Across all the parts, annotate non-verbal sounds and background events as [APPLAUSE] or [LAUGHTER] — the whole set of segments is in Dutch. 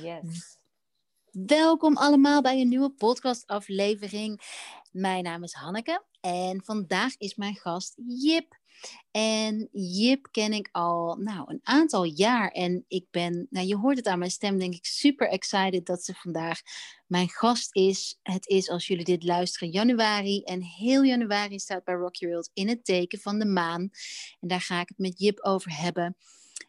Yes. Welkom allemaal bij een nieuwe podcastaflevering. Mijn naam is Hanneke en vandaag is mijn gast Jip. En Jip ken ik al nou, een aantal jaar en ik ben, nou, je hoort het aan mijn stem, denk ik, super excited dat ze vandaag mijn gast is. Het is, als jullie dit luisteren, januari en heel januari staat bij Rocky World in het teken van de maan. En daar ga ik het met Jip over hebben.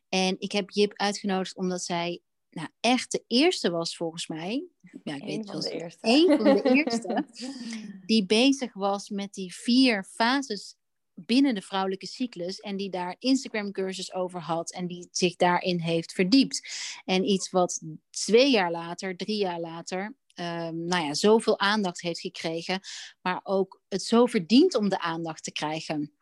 En ik heb Jip uitgenodigd omdat zij nou, echt de eerste was volgens mij. Ja, ik Eén weet de eerste. Eén van de eerste. [LAUGHS] die bezig was met die vier fases binnen de vrouwelijke cyclus. En die daar Instagram cursus over had. En die zich daarin heeft verdiept. En iets wat twee jaar later, drie jaar later. Um, nou ja, zoveel aandacht heeft gekregen. Maar ook het zo verdient om de aandacht te krijgen.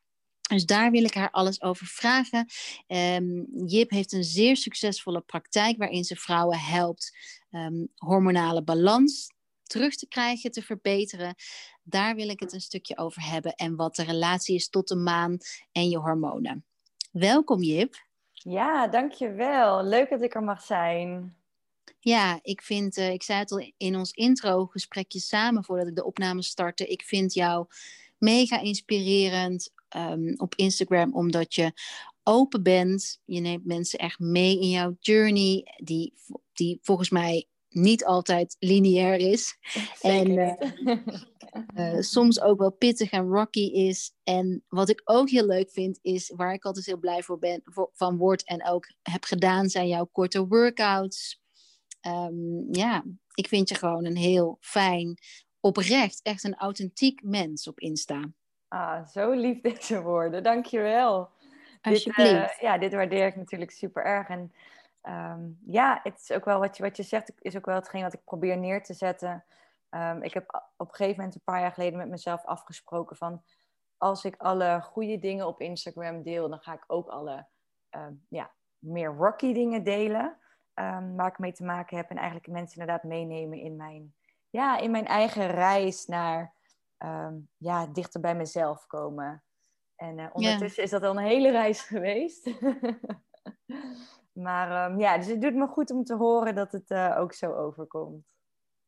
Dus daar wil ik haar alles over vragen. Um, Jip heeft een zeer succesvolle praktijk waarin ze vrouwen helpt um, hormonale balans terug te krijgen, te verbeteren. Daar wil ik het een stukje over hebben en wat de relatie is tot de maan en je hormonen. Welkom Jip. Ja, dankjewel. Leuk dat ik er mag zijn. Ja, ik vind, uh, ik zei het al in ons intro-gesprekje samen voordat ik de opname startte. Ik vind jou mega inspirerend um, op Instagram, omdat je open bent. Je neemt mensen echt mee in jouw journey, die, die volgens mij niet altijd lineair is. [LAUGHS] Zeker. En uh, uh, soms ook wel pittig en rocky is. En wat ik ook heel leuk vind, is waar ik altijd heel blij voor ben, voor, van word en ook heb gedaan, zijn jouw korte workouts. Um, ja, ik vind je gewoon een heel fijn, oprecht, echt een authentiek mens op Insta. Ah, zo lief [LAUGHS] deze woorden. Dankjewel. Alsjeblieft. Dit, uh, ja, dit waardeer ik natuurlijk super erg. En um, ja, het is ook wel wat je, wat je zegt, is ook wel hetgeen wat ik probeer neer te zetten. Um, ik heb op een gegeven moment een paar jaar geleden met mezelf afgesproken van... als ik alle goede dingen op Instagram deel, dan ga ik ook alle um, ja, meer rocky dingen delen. waar ik mee te maken heb. En eigenlijk mensen inderdaad meenemen in mijn, ja, in mijn eigen reis naar um, ja, dichter bij mezelf komen. En uh, ondertussen is dat al een hele reis [LAUGHS] geweest. maar um, ja, dus het doet me goed om te horen dat het uh, ook zo overkomt.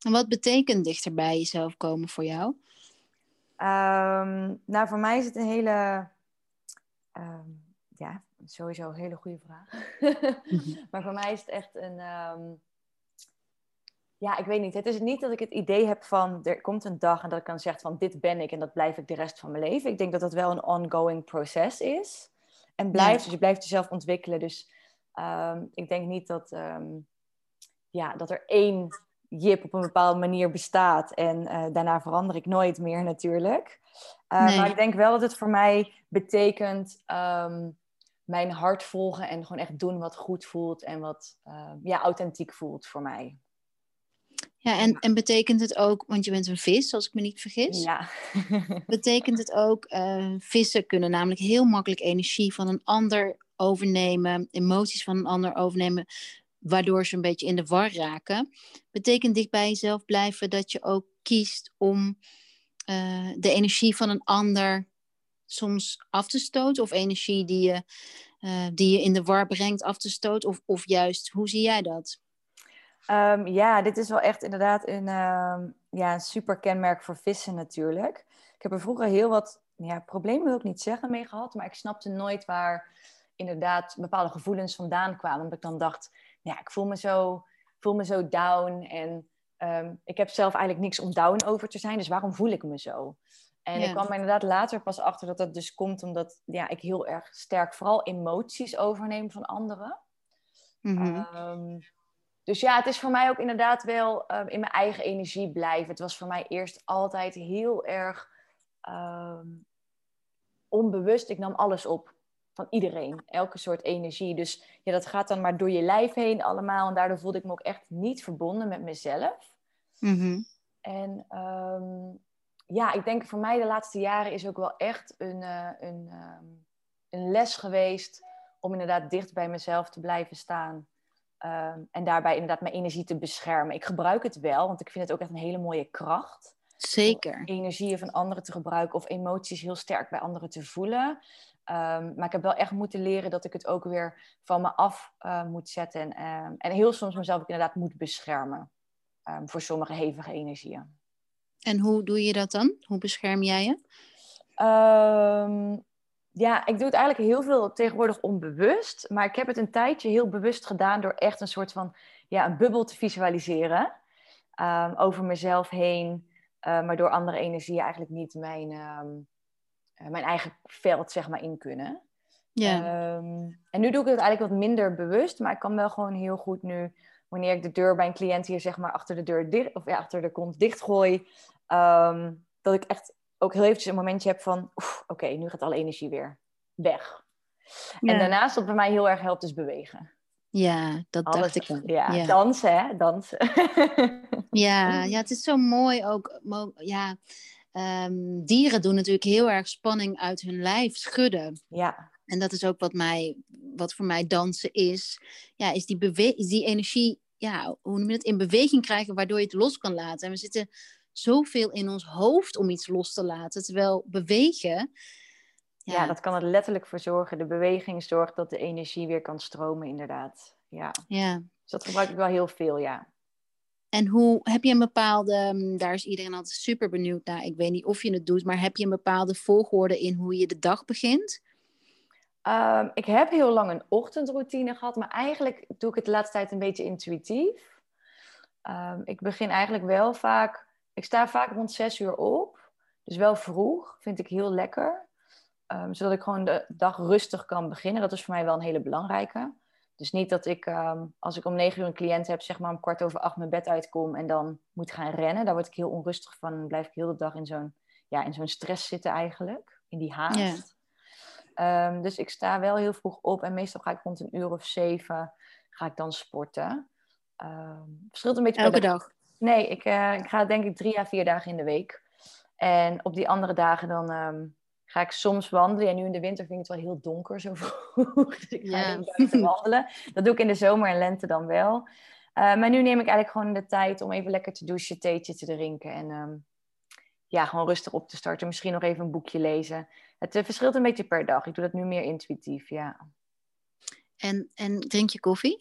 En wat betekent dichter bij jezelf komen voor jou? Um, nou, voor mij is het een hele, ja, sowieso een hele goede vraag. [LAUGHS] maar voor mij is het echt een, ja, ik weet niet. Het is niet dat ik het idee heb van er komt een dag en dat ik kan zeggen van dit ben ik en dat blijf ik de rest van mijn leven. Ik denk dat dat wel een ongoing proces is. En blijft, dus je blijft jezelf ontwikkelen. Dus um, ik denk niet dat, um, ja, dat er één jip op een bepaalde manier bestaat en uh, daarna verander ik nooit meer natuurlijk. Uh, nee. Maar ik denk wel dat het voor mij betekent um, mijn hart volgen en gewoon echt doen wat goed voelt en wat uh, ja, authentiek voelt voor mij. Ja, en, en betekent het ook, want je bent een vis, als ik me niet vergis. Ja. [LAUGHS] betekent het ook, uh, vissen kunnen namelijk heel makkelijk energie van een ander overnemen, emoties van een ander overnemen, waardoor ze een beetje in de war raken. Betekent dicht bij jezelf blijven dat je ook kiest om uh, de energie van een ander soms af te stoten, of energie die je, uh, die je in de war brengt af te stoten, of, of juist, hoe zie jij dat? Um, ja, dit is wel echt inderdaad een, um, ja, een super kenmerk voor vissen natuurlijk. Ik heb er vroeger heel wat ja, problemen, wil ik niet zeggen, mee gehad. Maar ik snapte nooit waar inderdaad bepaalde gevoelens vandaan kwamen. Omdat ik dan dacht, ja, ik voel me zo, voel me zo down. En um, ik heb zelf eigenlijk niks om down over te zijn. Dus waarom voel ik me zo? En ja. ik kwam er inderdaad later pas achter dat dat dus komt omdat ja, ik heel erg sterk vooral emoties overneem van anderen. Mm -hmm. Dus ja, het is voor mij ook inderdaad wel uh, in mijn eigen energie blijven. Het was voor mij eerst altijd heel erg uh, onbewust. Ik nam alles op van iedereen, elke soort energie. Dus ja, dat gaat dan maar door je lijf heen allemaal. En daardoor voelde ik me ook echt niet verbonden met mezelf. Mm -hmm. En um, ja, ik denk voor mij de laatste jaren is ook wel echt een, uh, een, um, een les geweest om inderdaad dicht bij mezelf te blijven staan. Um, en daarbij inderdaad mijn energie te beschermen. Ik gebruik het wel, want ik vind het ook echt een hele mooie kracht. Zeker. Energieën van anderen te gebruiken of emoties heel sterk bij anderen te voelen. Ehm, maar ik heb wel echt moeten leren dat ik het ook weer van me af uh, moet zetten. En, ehm, en heel soms mezelf ook inderdaad moet beschermen voor sommige hevige energieën. En hoe doe je dat dan? Hoe bescherm jij je? Ja, ik doe het eigenlijk heel veel tegenwoordig onbewust. Maar ik heb het een tijdje heel bewust gedaan door echt een soort van ja, een bubbel te visualiseren. over mezelf heen. Uh, maar door andere energieën eigenlijk niet mijn, uh, mijn eigen veld zeg maar in kunnen. Ja. Um, en nu doe ik het eigenlijk wat minder bewust, maar ik kan wel gewoon heel goed nu, wanneer ik de deur bij een cliënt hier zeg maar achter de deur dicht, of ja, achter de kont dichtgooi, dat ik echt ook heel eventjes een momentje heb van, oké, nu gaat alle energie weer weg. En daarnaast wat bij mij heel erg helpt is bewegen. Ja, dat dacht ik. Ja, ja, dansen hè, dansen. [LAUGHS] ja, ja, het is zo mooi ook. Ja, um, dieren doen natuurlijk heel erg spanning uit hun lijf schudden. Ja. En dat is ook wat, mij, wat voor mij dansen is. Ja, is die, bewe is die energie, ja, hoe noem je het, in beweging krijgen, waardoor je het los kan laten. En we zitten zoveel in ons hoofd om iets los te laten. Terwijl bewegen. Ja, ja dat kan er letterlijk voor zorgen. De beweging zorgt dat de energie weer kan stromen, inderdaad. Ja. ja. Dus dat gebruik ik wel heel veel, ja. En hoe heb je een bepaalde, mm, daar is iedereen altijd super benieuwd naar. Ik weet niet of je het doet, maar heb je een bepaalde volgorde in hoe je de dag begint? Um, ik heb heel lang een ochtendroutine gehad, maar eigenlijk doe ik het de laatste tijd een beetje intuïtief. Um, ik begin eigenlijk wel vaak, ik sta vaak rond zes uur op, dus wel vroeg, vind ik heel lekker. Um, zodat ik gewoon de dag rustig kan beginnen. Dat is voor mij wel een hele belangrijke. Dus niet dat ik, ehm, als ik om negen uur een cliënt heb, zeg maar om kwart over acht mijn bed uitkom en dan moet gaan rennen. Daar word ik heel onrustig van. Dan blijf ik heel de dag in zo'n ja, in zo'n stress zitten eigenlijk, in die haast. Ehm, dus ik sta wel heel vroeg op en meestal ga ik rond een uur of zeven ga ik dan sporten. Verschilt een beetje Elke dag? Nee, ik, uh, ik ga denk ik drie à vier dagen in de week. En op die andere dagen dan ga ik soms wandelen. En nu in de winter vind ik het wel heel donker zo [LAUGHS] vroeg. Dus ik ga ja. niet buiten [LAUGHS] wandelen. Dat doe ik in de zomer en lente dan wel. Uh, maar nu neem ik eigenlijk gewoon de tijd om even lekker te douchen, theetje te drinken. En um, ja, gewoon rustig op te starten. Misschien nog even een boekje lezen. Het uh, verschilt een beetje per dag. Ik doe dat nu meer intuïtief, ja. En, en drink je koffie?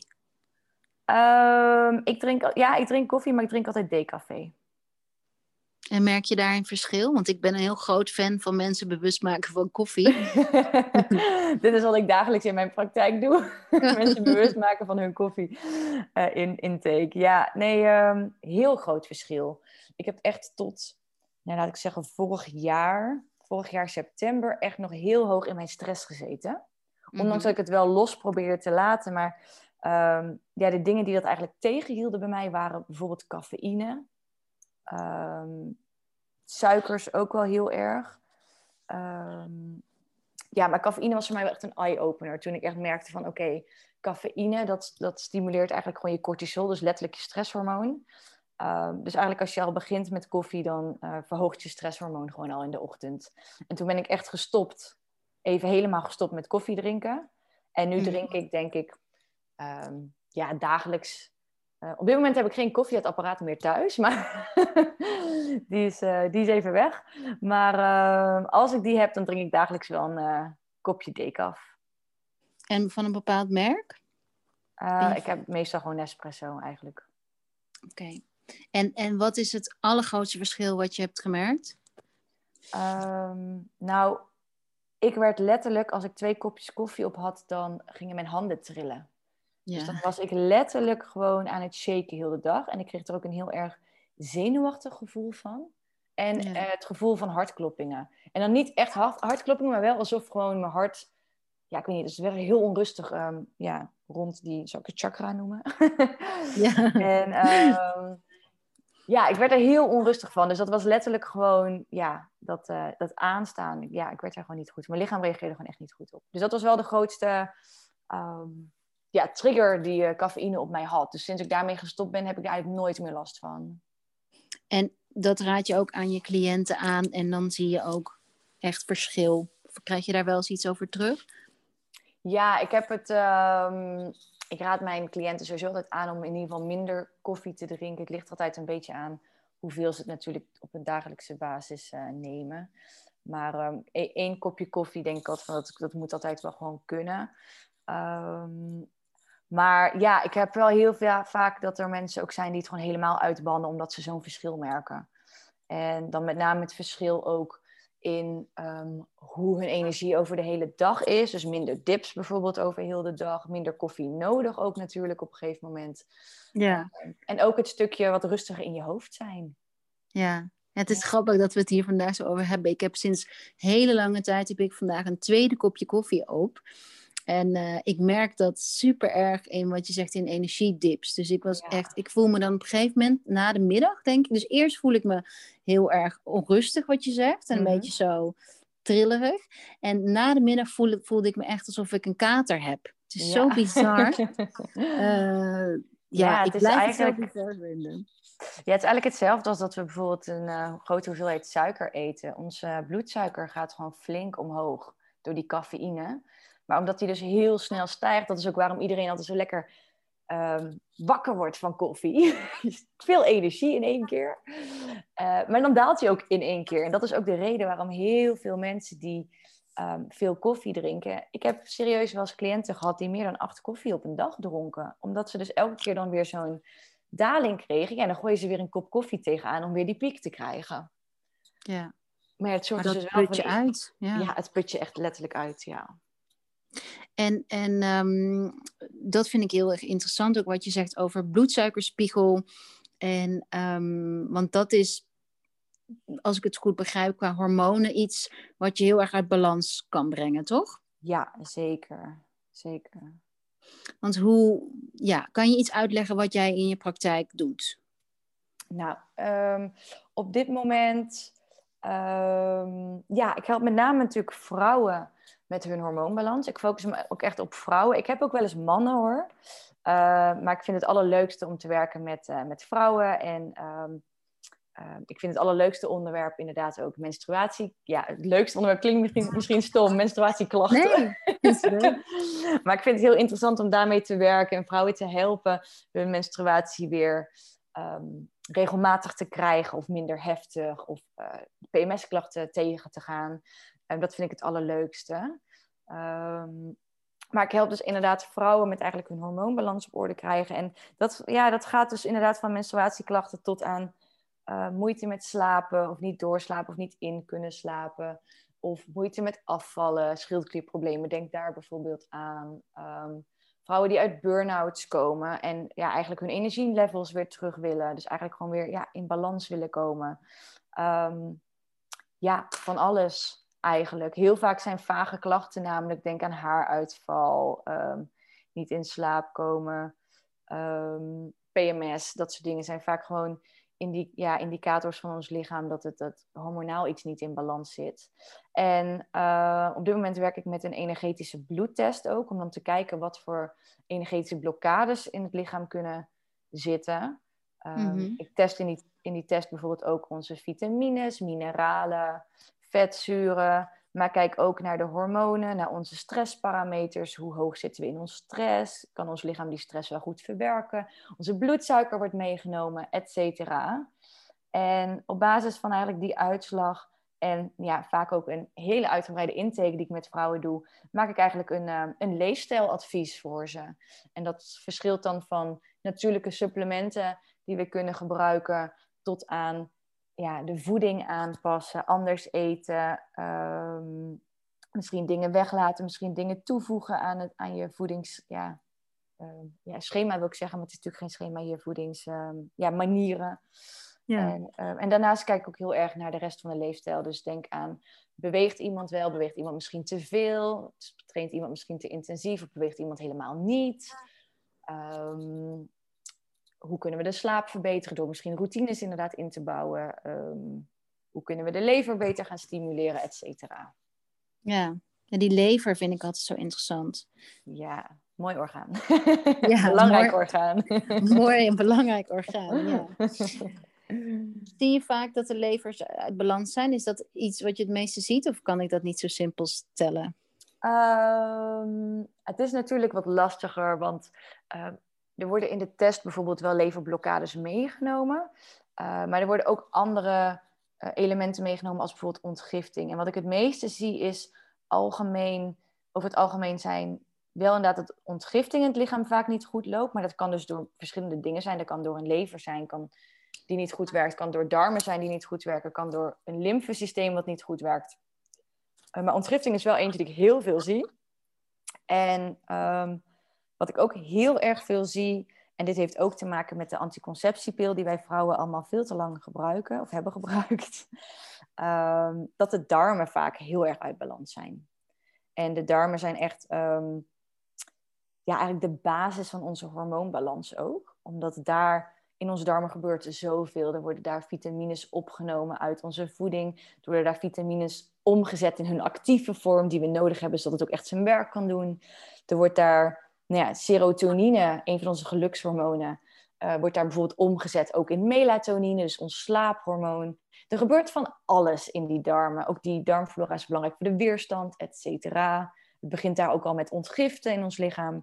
Um, ik drink, ja, ik drink koffie, maar ik drink altijd decafé. En merk je daar een verschil? Want ik ben een heel groot fan van mensen bewust maken van koffie. [LAUGHS] Dit is wat ik dagelijks in mijn praktijk doe. [LAUGHS] mensen bewust maken van hun koffie uh, in intake. Ja, nee, um, heel groot verschil. Ik heb echt tot, nou, laat ik zeggen, vorig jaar, vorig jaar september, echt nog heel hoog in mijn stress gezeten. Ondanks mhm. dat ik het wel los probeerde te laten. Maar um, ja, de dingen die dat eigenlijk tegenhielden bij mij waren bijvoorbeeld cafeïne. Um, suikers ook wel heel erg. Um, ja, maar cafeïne was voor mij wel echt een eye-opener. Toen ik echt merkte van oké, cafeïne dat, dat stimuleert eigenlijk gewoon je cortisol, dus letterlijk je stresshormoon. Um, dus eigenlijk als je al begint met koffie, dan uh, verhoogt je stresshormoon gewoon al in de ochtend. En toen ben ik echt gestopt, even helemaal gestopt met koffie drinken. En nu mhm. drink ik denk ik um, ja, dagelijks uh, op dit moment heb ik geen koffieapparaat meer thuis, maar [LAUGHS] die, is, uh, die is even weg. Maar uh, als ik die heb, dan drink ik dagelijks wel een kopje decaf. En van een bepaald merk? ik heb meestal gewoon Nespresso eigenlijk. Oké. En, en wat is het allergrootste verschil wat je hebt gemerkt? Um, nou, ik werd letterlijk, als ik twee kopjes koffie op had, dan gingen mijn handen trillen. Dus dan was ik letterlijk gewoon aan het shaken heel de dag. En ik kreeg er ook een heel erg zenuwachtig gevoel van. En eh, het gevoel van hartkloppingen. En dan niet echt hartkloppingen, maar wel alsof gewoon mijn hart... Ja, ik weet niet, dus het werd heel onrustig ehm, ja, rond die, zou ik het chakra noemen? [LAUGHS] ja. En ehm, ja, ik werd er heel onrustig van. Dus dat was letterlijk gewoon, ja, dat, uh, dat aanstaan. Ja, ik werd er gewoon niet goed. Mijn lichaam reageerde gewoon echt niet goed op. Dus dat was wel de grootste... Ehm, ja, trigger die uh, cafeïne op mij had. Dus sinds ik daarmee gestopt ben, heb ik daar eigenlijk nooit meer last van. En dat raad je ook aan je cliënten aan en dan zie je ook echt verschil. Krijg je daar wel eens iets over terug? Ja, ik heb het. Um, ik raad mijn cliënten sowieso altijd aan om in ieder geval minder koffie te drinken. Het ligt altijd een beetje aan hoeveel ze het natuurlijk op een dagelijkse basis uh, nemen. Maar ehm, e-, één kopje koffie denk ik altijd van dat, dat moet altijd wel gewoon kunnen. Ehm, maar ja, ik heb wel heel veel, vaak dat er mensen ook zijn die het gewoon helemaal uitbannen omdat ze zo'n verschil merken. En dan met name het verschil ook in ehm, hoe hun energie over de hele dag is. Dus minder dips bijvoorbeeld over heel de dag. Minder koffie nodig ook natuurlijk op een gegeven moment. Ja. En ook het stukje wat rustiger in je hoofd zijn. Ja, het is grappig dat we het hier vandaag zo over hebben. Ik heb sinds hele lange tijd heb ik vandaag een tweede kopje koffie op. En uh, ik merk dat super erg in wat je zegt in energiedips. Dus ik was echt, ik voel me dan op een gegeven moment na de middag, denk ik. Dus eerst voel ik me heel erg onrustig, wat je zegt. En een Mhm. beetje zo trillerig. En na de middag voelde, voelde ik me echt alsof ik een kater heb. Het is zo bizar. [LAUGHS] Eh, ja, het ik is eigenlijk- het vinden. Ja, het is eigenlijk hetzelfde als dat we bijvoorbeeld een eh, grote hoeveelheid suiker eten. Onze bloedsuiker gaat gewoon flink omhoog door die cafeïne. Maar omdat die dus heel snel stijgt, dat is ook waarom iedereen altijd zo lekker ehm, wakker wordt van koffie. [LAUGHS] Veel energie in één keer. Eh, maar dan daalt hij ook in één keer. En dat is ook de reden waarom heel veel mensen die ehm, veel koffie drinken. Ik heb serieus wel eens cliënten gehad die meer dan acht koffie op een dag dronken. Omdat ze dus elke keer dan weer zo'n daling kregen. Ja, dan gooien ze weer een kop koffie tegenaan om weer die piek te krijgen. Ja, Maar het maar zorgt dat dus wel put je voor... uit. Ja. Ja, het put je echt letterlijk uit, ja. En, en ehm, dat vind ik heel erg interessant, ook wat je zegt over bloedsuikerspiegel. En, ehm, want dat is, als ik het goed begrijp, qua hormonen iets wat je heel erg uit balans kan brengen, toch? Ja, zeker. Zeker. Want hoe, ja, kan je iets uitleggen wat jij in je praktijk doet? Nou, ehm, op dit moment... ja, ik help met name natuurlijk vrouwen met hun hormoonbalans. Ik focus me ook echt op vrouwen. Ik heb ook wel eens mannen hoor. Eh, maar ik vind het allerleukste om te werken met, eh, met vrouwen. En ehm, ehm, ik vind het allerleukste onderwerp inderdaad ook menstruatie. Ja, het leukste onderwerp klinkt misschien, [LAUGHS] misschien stom, menstruatieklachten. [LAUGHS] maar ik vind het heel interessant om daarmee te werken en vrouwen te helpen hun menstruatie weer ehm, regelmatig te krijgen of minder heftig of eh, PMS-klachten tegen te gaan. En dat vind ik het allerleukste. Ehm, maar ik help dus inderdaad vrouwen met eigenlijk hun hormoonbalans op orde krijgen. En dat, ja, dat gaat dus inderdaad van menstruatieklachten tot aan eh, moeite met slapen of niet doorslapen of niet in kunnen slapen. Of moeite met afvallen, schildklierproblemen, denk daar bijvoorbeeld aan. Ehm, vrouwen die uit burn-outs komen en ja, eigenlijk hun energielevels weer terug willen. Dus eigenlijk gewoon weer ja, in balans willen komen. Ehm, ja, van alles eigenlijk. Heel vaak zijn vage klachten namelijk, denk aan haaruitval, ehm, niet in slaap komen, ehm, PMS, dat soort dingen zijn vaak gewoon indi ja, indicators van ons lichaam dat het dat hormonaal iets niet in balans zit. En uh, op dit moment werk ik met een energetische bloedtest ook, om dan te kijken wat voor energetische blokkades in het lichaam kunnen zitten. Um, Mhm. Ik test in die, in die test bijvoorbeeld ook onze vitamines, mineralen, vetzuren. Maar kijk ook naar de hormonen, naar onze stressparameters. Hoe hoog zitten we in ons stress? Kan ons lichaam die stress wel goed verwerken? Onze bloedsuiker wordt meegenomen, et cetera. En op basis van eigenlijk die uitslag en ja, vaak ook een hele uitgebreide intake die ik met vrouwen doe, maak ik eigenlijk een, uh, een leefstijladvies voor ze. En dat verschilt dan van natuurlijke supplementen die we kunnen gebruiken tot aan ja, de voeding aanpassen, anders eten, um, misschien dingen weglaten, misschien dingen toevoegen aan, het, aan je voedings... Ja, uh, ja, schema wil ik zeggen, maar het is natuurlijk geen schema, je voedings... Um, ja, manieren. Ja. En, um, en daarnaast kijk ik ook heel erg naar de rest van de leefstijl. Dus denk aan, beweegt iemand wel? Beweegt iemand misschien te veel? Traint iemand misschien te intensief? Of beweegt iemand helemaal niet? Um, hoe kunnen we de slaap verbeteren door misschien routines inderdaad in te bouwen? Um, hoe kunnen we de lever beter gaan stimuleren, et cetera? Ja. ja, die lever vind ik altijd zo interessant. Ja, mooi orgaan. [LAUGHS] Ja, Belangrijk mooi, orgaan. [LAUGHS] mooi en belangrijk orgaan, ja. [LAUGHS] Zie je vaak dat de levers uit balans zijn? Is dat iets wat je het meeste ziet of kan ik dat niet zo simpel stellen? Um, het is natuurlijk wat lastiger, want uh, er worden in de test bijvoorbeeld wel leverblokkades meegenomen. Uh, maar er worden ook andere eh, elementen meegenomen als bijvoorbeeld ontgifting. En wat ik het meeste zie is algemeen, over het algemeen zijn wel inderdaad dat ontgifting in het lichaam vaak niet goed loopt. Maar dat kan dus door verschillende dingen zijn. Dat kan door een lever zijn, kan, die niet goed werkt. kan door darmen zijn die niet goed werken. kan door een lymfesysteem wat niet goed werkt. Uh, maar ontgifting is wel eentje die ik heel veel zie. En ehm, wat ik ook heel erg veel zie, en dit heeft ook te maken met de anticonceptiepil die wij vrouwen allemaal veel te lang gebruiken of hebben gebruikt, [LAUGHS] ehm, dat de darmen vaak heel erg uit balans zijn. En de darmen zijn echt ehm, ja, eigenlijk de basis van onze hormoonbalans ook. Omdat daar in onze darmen gebeurt zoveel. Er worden daar vitamines opgenomen uit onze voeding. Er worden daar vitamines omgezet in hun actieve vorm die we nodig hebben, zodat het ook echt zijn werk kan doen. Er wordt daar nou ja, serotonine, een van onze gelukshormonen, uh, wordt daar bijvoorbeeld omgezet ook in melatonine, dus ons slaaphormoon. Er gebeurt van alles in die darmen. Ook die darmflora is belangrijk voor de weerstand, et cetera. Het begint daar ook al met ontgiften in ons lichaam.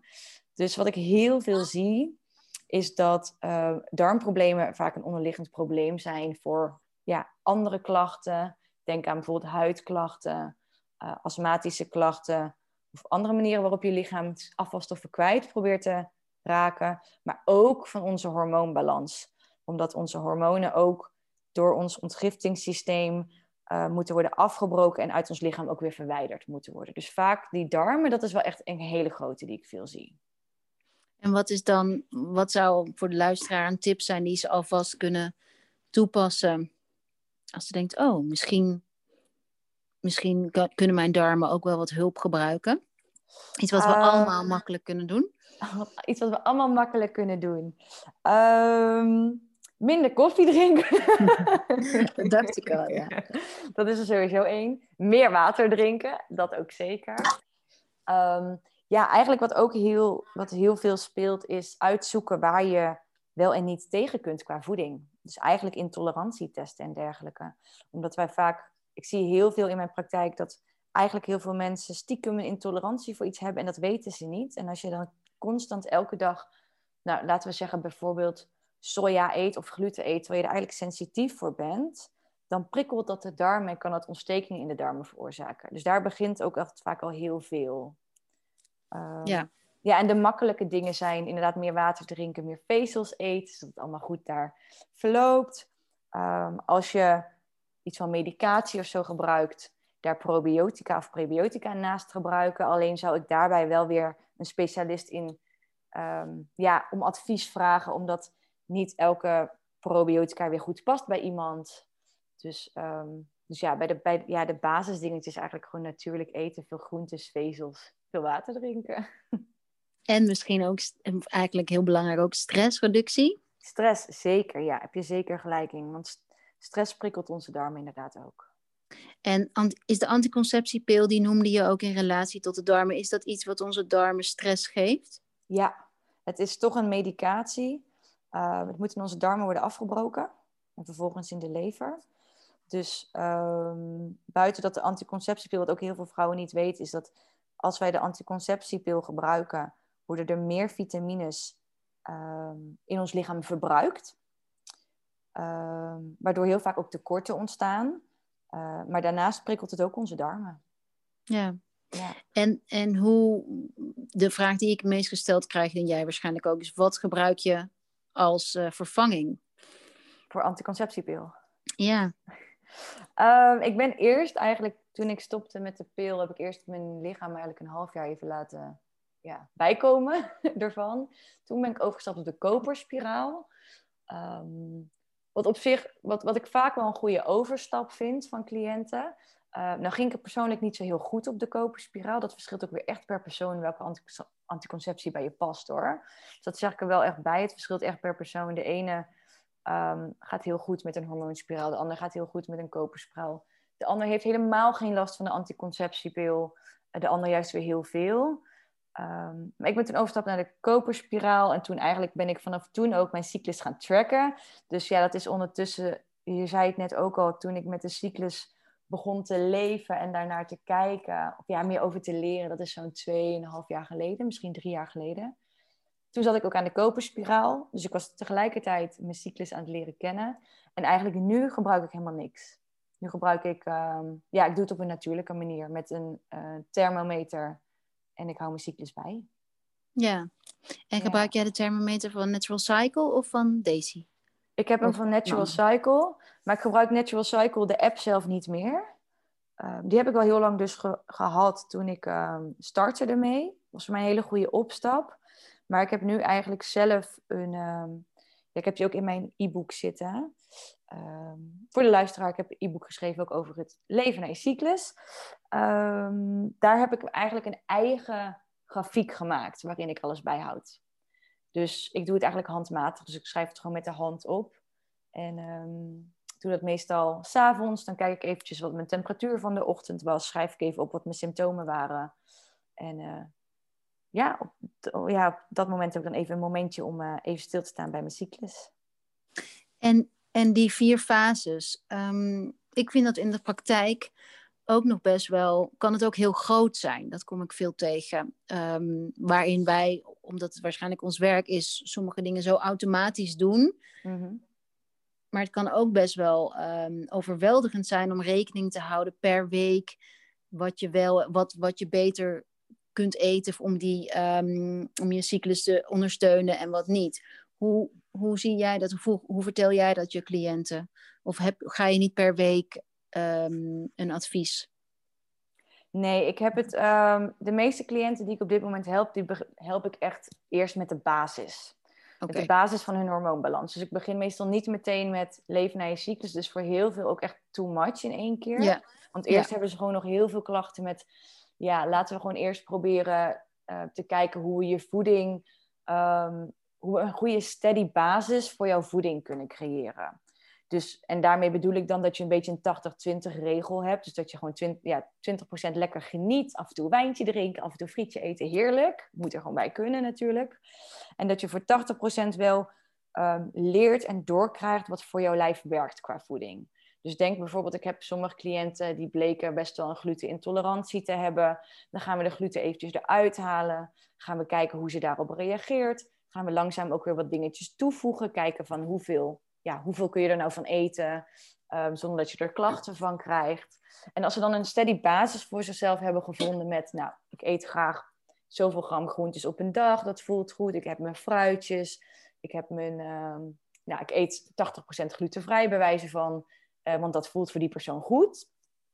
Dus wat ik heel veel zie, is dat uh, darmproblemen vaak een onderliggend probleem zijn voor ja, andere klachten. Denk aan bijvoorbeeld huidklachten, uh, astmatische klachten of andere manieren waarop je lichaam afvalstoffen kwijt probeert te raken. Maar ook van onze hormoonbalans. Omdat onze hormonen ook door ons ontgiftingssysteem uh, moeten worden afgebroken en uit ons lichaam ook weer verwijderd moeten worden. Dus vaak die darmen, dat is wel echt een hele grote die ik veel zie. En wat is dan, wat zou voor de luisteraar een tip zijn die ze alvast kunnen toepassen? Als ze denkt, oh, misschien, misschien kunnen mijn darmen ook wel wat hulp gebruiken. Iets wat we uh, allemaal makkelijk kunnen doen. [LAUGHS] Iets wat we allemaal makkelijk kunnen doen. Um, Minder koffie drinken. [LAUGHS] dat dacht ik al, ja. [LAUGHS] Dat is er sowieso één. Meer water drinken, dat ook zeker. Um, ja, eigenlijk wat ook heel, wat heel veel speelt, is uitzoeken waar je wel en niet tegen kunt qua voeding. Dus eigenlijk intolerantietesten en dergelijke. Omdat wij vaak, ik zie heel veel in mijn praktijk dat eigenlijk heel veel mensen stiekem een intolerantie voor iets hebben en dat weten ze niet. En als je dan constant elke dag, nou laten we zeggen bijvoorbeeld soja eet of gluten eet, waar je er eigenlijk sensitief voor bent, dan prikkelt dat de darmen en kan dat ontstekingen in de darmen veroorzaken. Dus daar begint ook echt vaak al heel veel. Um, ja. Ja, en de makkelijke dingen zijn inderdaad meer water drinken, meer vezels eten, zodat het allemaal goed daar verloopt. Um, als je iets van medicatie of zo gebruikt, daar probiotica of prebiotica naast gebruiken. Alleen zou ik daarbij wel weer een specialist in um, ja, om advies vragen, omdat niet elke probiotica weer goed past bij iemand. Dus, um, dus ja, bij de, bij, ja, de basisdingetjes eigenlijk gewoon natuurlijk eten, veel groentes, vezels, veel water drinken. [LAUGHS] En misschien ook, eigenlijk heel belangrijk, ook stressreductie. Stress, zeker, ja, heb je zeker gelijk in. Want stress prikkelt onze darmen inderdaad ook. En is de anticonceptiepil, die noemde je ook in relatie tot de darmen, is dat iets wat onze darmen stress geeft? Ja, het is toch een medicatie uh, het moet in onze darmen worden afgebroken en vervolgens in de lever. Dus um, buiten dat de anticonceptiepil, wat ook heel veel vrouwen niet weten, is dat als wij de anticonceptiepil gebruiken, worden er meer vitamines um, in ons lichaam verbruikt. Um, waardoor heel vaak ook tekorten ontstaan. Uh, maar daarnaast prikkelt het ook onze darmen. Ja. ja. En, en hoe, de vraag die ik meest gesteld krijg, en jij waarschijnlijk ook, is wat gebruik je als uh, vervanging? Voor anticonceptiepil? Ja. um, [LAUGHS] ik ben eerst eigenlijk, toen ik stopte met de pil, heb ik eerst mijn lichaam eigenlijk een half jaar even laten ja, bijkomen [LAUGHS] ervan. Toen ben ik overgestapt op de koperspiraal. Um, wat op zich, wat, wat ik vaak wel een goede overstap vind van cliënten. Uh, nou ging ik er persoonlijk niet zo heel goed op de koperspiraal. Dat verschilt ook weer echt per persoon welke anticonceptie bij je past hoor. Dus dat zeg ik er wel echt bij. Het verschilt echt per persoon. De ene um, gaat heel goed met een hormoonspiraal. De ander gaat heel goed met een koperspiraal. De ander heeft helemaal geen last van de anticonceptiepil. De ander juist weer heel veel. Um, maar ik ben toen overstap naar de koperspiraal. En toen eigenlijk ben ik vanaf toen ook mijn cyclus gaan tracken. Dus ja, dat is ondertussen... Je zei het net ook al, toen ik met de cyclus begon te leven en daarnaar te kijken, of ja, meer over te leren, dat is zo'n tweeënhalf jaar geleden, misschien drie jaar geleden. Toen zat ik ook aan de koperspiraal, dus ik was tegelijkertijd mijn cyclus aan het leren kennen. En eigenlijk nu gebruik ik helemaal niks. Nu gebruik ik, ehm, ja, ik doe het op een natuurlijke manier met een uh, thermometer en ik hou mijn cyclus bij. Ja, en gebruik jij de thermometer van Natural Cycle of van Daisy? Ik heb hem van Natural Cycle, maar ik gebruik Natural Cycle, de app zelf niet meer. Ehm, die heb ik al heel lang dus gehad toen ik um, startte ermee. Dat was voor mij een hele goede opstap. Maar ik heb nu eigenlijk zelf een... ja, ik heb die ook in mijn e-book zitten. Ehm, voor de luisteraar, ik heb een e-book geschreven ook over het leven naar je cyclus. Ehm, daar heb ik eigenlijk een eigen grafiek gemaakt waarin ik alles bijhoud. Dus ik doe het eigenlijk handmatig, dus ik schrijf het gewoon met de hand op. En um, doe dat meestal s'avonds. Dan kijk ik eventjes wat mijn temperatuur van de ochtend was. Schrijf ik even op wat mijn symptomen waren. En uh, ja, op, ja, op dat moment heb ik dan even een momentje om uh, even stil te staan bij mijn cyclus. En en die vier fases, um, ik vind dat in de praktijk ook nog best wel, kan het ook heel groot zijn. Dat kom ik veel tegen. Um, waarin wij, omdat het waarschijnlijk ons werk is, sommige dingen zo automatisch doen. Mm-hmm. Maar het kan ook best wel um, overweldigend zijn om rekening te houden per week. Wat je, wel, wat, wat je beter kunt eten om, die, om je cyclus te ondersteunen en wat niet. Hoe, hoe zie jij dat? Hoe, hoe vertel jij dat je cliënten? Of heb, ga je niet per week ehm, een advies? Nee, ik heb het. Um, de meeste cliënten die ik op dit moment help, die help ik echt eerst met de basis. Okay. de basis van hun hormoonbalans. Dus ik begin meestal niet meteen met leven naar je cyclus. Dus voor heel veel ook echt too much in één keer. Ja. Want eerst hebben ze gewoon nog heel veel klachten met... Ja, laten we gewoon eerst proberen uh, te kijken hoe we je voeding um, hoe we een goede steady basis voor jouw voeding kunnen creëren. Dus, en daarmee bedoel ik dan dat je een beetje een 80-20 regel hebt. Dus dat je gewoon 20, ja, 20% lekker geniet. Af en toe wijntje drinken, af en toe frietje eten. Heerlijk. Moet er gewoon bij kunnen natuurlijk. En dat je voor 80% wel um, leert en doorkrijgt wat voor jouw lijf werkt qua voeding. Dus denk bijvoorbeeld, ik heb sommige cliënten die bleken best wel een glutenintolerantie te hebben. Dan gaan we de gluten eventjes eruit halen. Gaan we kijken hoe ze daarop reageert gaan we langzaam ook weer wat dingetjes toevoegen. Kijken van hoeveel, hoeveel kun je er nou van eten, um, zonder dat je er klachten van krijgt. En als we dan een steady basis voor zichzelf hebben gevonden met, nou, ik eet graag zoveel gram groentjes op een dag, dat voelt goed. Ik heb mijn fruitjes, ik heb mijn, um, nou, ik eet 80% glutenvrij bij wijze van, uh, want dat voelt voor die persoon goed.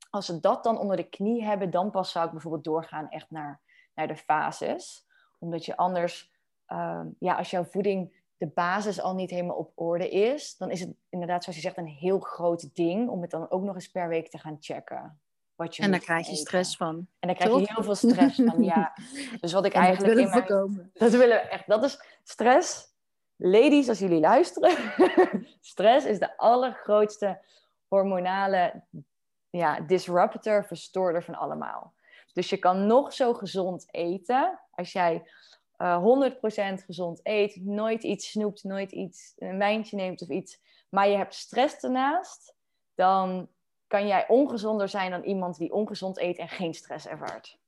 Als ze dat dan onder de knie hebben, dan pas zou ik bijvoorbeeld doorgaan echt naar, naar de fases. Omdat je anders Ehm, ja, als jouw voeding de basis al niet helemaal op orde is, dan is het inderdaad, zoals je zegt, een heel groot ding om het dan ook nog eens per week te gaan checken. Wat je en daar krijg je stress van. En daar krijg je heel veel stress van, ja. [LAUGHS] Dus wat ik eigenlijk. Dat willen we voorkomen. Dat willen we echt. Dat is stress. Ladies, als jullie luisteren, [LAUGHS] stress is de allergrootste hormonale ja, disruptor, verstoorder van allemaal. Dus je kan nog zo gezond eten. Als jij uh, eh, 100% gezond eet, nooit iets snoept, nooit iets, een wijntje neemt of iets, maar je hebt stress ernaast, dan kan jij ongezonder zijn dan iemand die ongezond eet en geen stress ervaart.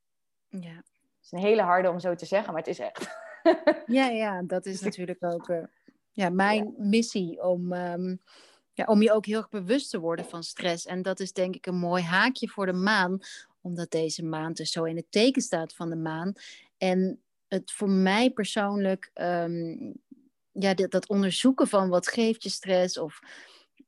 Ja. Het is een hele harde om zo te zeggen, maar het is echt. [LAUGHS] ja, ja, dat is natuurlijk ook uh, ja, mijn missie om, um, ja, om je ook heel erg bewust te worden van stress. En dat is denk ik een mooi haakje voor de maan, omdat deze maand dus zo in het teken staat van de maan. En het voor mij persoonlijk, um, ja, dat, dat, onderzoeken van wat geeft je stress of,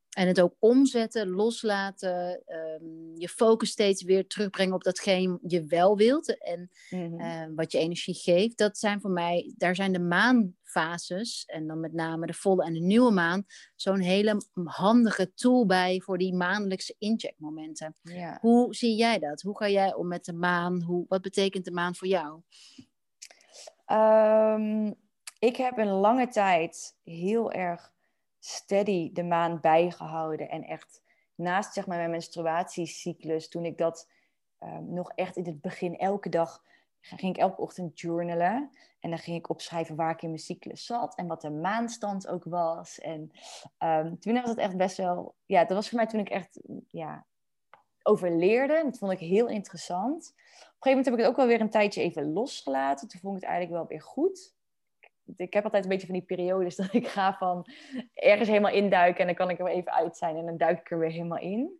en het ook omzetten, loslaten, um, je focus steeds weer terugbrengen op datgene je wel wilt en mm wat je energie geeft, dat zijn voor mij, daar zijn de maanfases en dan met name de volle en de nieuwe maan, zo'n hele handige tool bij voor die maandelijkse incheckmomenten. Ja. Hoe zie jij dat? Hoe ga jij om met de maan? Hoe, wat betekent de maan voor jou? Um, ik heb een lange tijd heel erg steady de maan bijgehouden. En echt naast zeg maar, mijn menstruatiecyclus, toen ik dat um, nog echt in het begin elke dag ging ik elke ochtend journalen. En dan ging ik opschrijven waar ik in mijn cyclus zat en wat de maanstand ook was. En um, toen was het echt best wel... Ja, dat was voor mij toen ik echt ja, overleerde. Dat vond ik heel interessant gegeven moment heb ik het ook wel weer een tijdje even losgelaten. Toen vond ik het eigenlijk wel weer goed. Ik heb altijd een beetje van die periodes dat ik ga van ergens helemaal induiken en dan kan ik er even uit zijn en dan duik ik er weer helemaal in.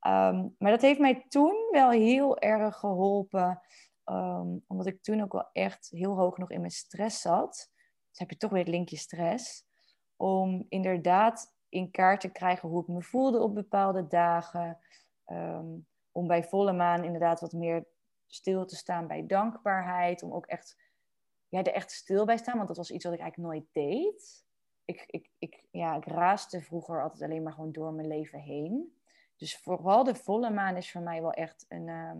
Ehm, maar dat heeft mij toen wel heel erg geholpen. Ehm, omdat ik toen ook wel echt heel hoog nog in mijn stress zat. Dus heb je toch weer het linkje stress. Om inderdaad in kaart te krijgen hoe ik me voelde op bepaalde dagen. Ehm, om bij volle maan inderdaad wat meer stil te staan bij dankbaarheid. Om ook echt, ja, er echt stil bij staan. Want dat was iets wat ik eigenlijk nooit deed. Ik, ik, ik, ja, ik raaste vroeger altijd alleen maar gewoon door mijn leven heen. Dus vooral de volle maan is voor mij wel echt een. Ehm,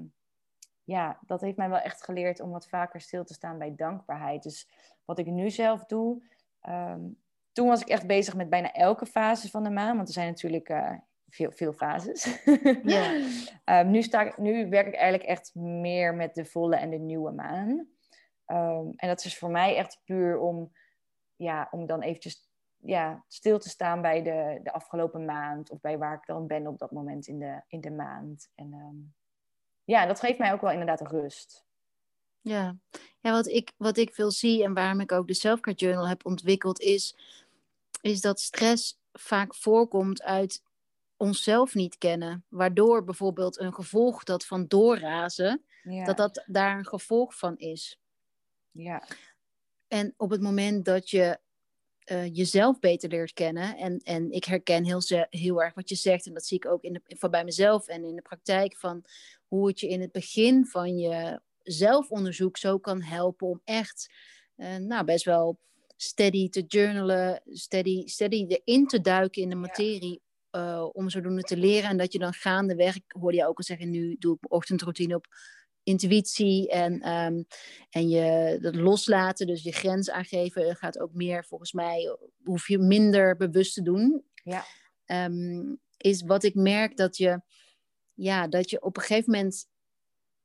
ja, dat heeft mij wel echt geleerd om wat vaker stil te staan bij dankbaarheid. Dus wat ik nu zelf doe. Ehm, toen was ik echt bezig met bijna elke fase van de maan. Want er zijn natuurlijk uh, veel, veel fases. Ja. um, [LAUGHS] nu, sta ik, nu werk ik eigenlijk echt meer met de volle en de nieuwe maan. en dat is voor mij echt puur om, ja, om dan eventjes ja, stil te staan bij de, de afgelopen maand of bij waar ik dan ben op dat moment in de, in de maand. En um, ja, dat geeft mij ook wel inderdaad rust. Ja, ja wat, ik, wat ik veel zie en waarom ik ook de Selfcare Journal heb ontwikkeld, is, is dat stress vaak voorkomt uit onszelf niet kennen. Waardoor bijvoorbeeld een gevolg dat van doorrazen, dat dat daar een gevolg van is. Ja. En op het moment dat je uh, jezelf beter leert kennen. En, en ik herken heel, heel erg wat je zegt. En dat zie ik ook in de, van bij mezelf en in de praktijk. Van hoe het je in het begin van je zelfonderzoek zo kan helpen om echt uh, nou, best wel steady te journalen. Steady, steady erin te duiken in de materie. Uh, om zodoende te leren. En dat je dan gaandeweg, ik hoorde je ook al zeggen, nu doe ik mijn ochtendroutine op intuïtie en, um, en je dat loslaten, dus je grens aangeven, gaat ook meer volgens mij, hoef je minder bewust te doen. Ja. Um, is wat ik merk dat je, ja, dat je op een gegeven moment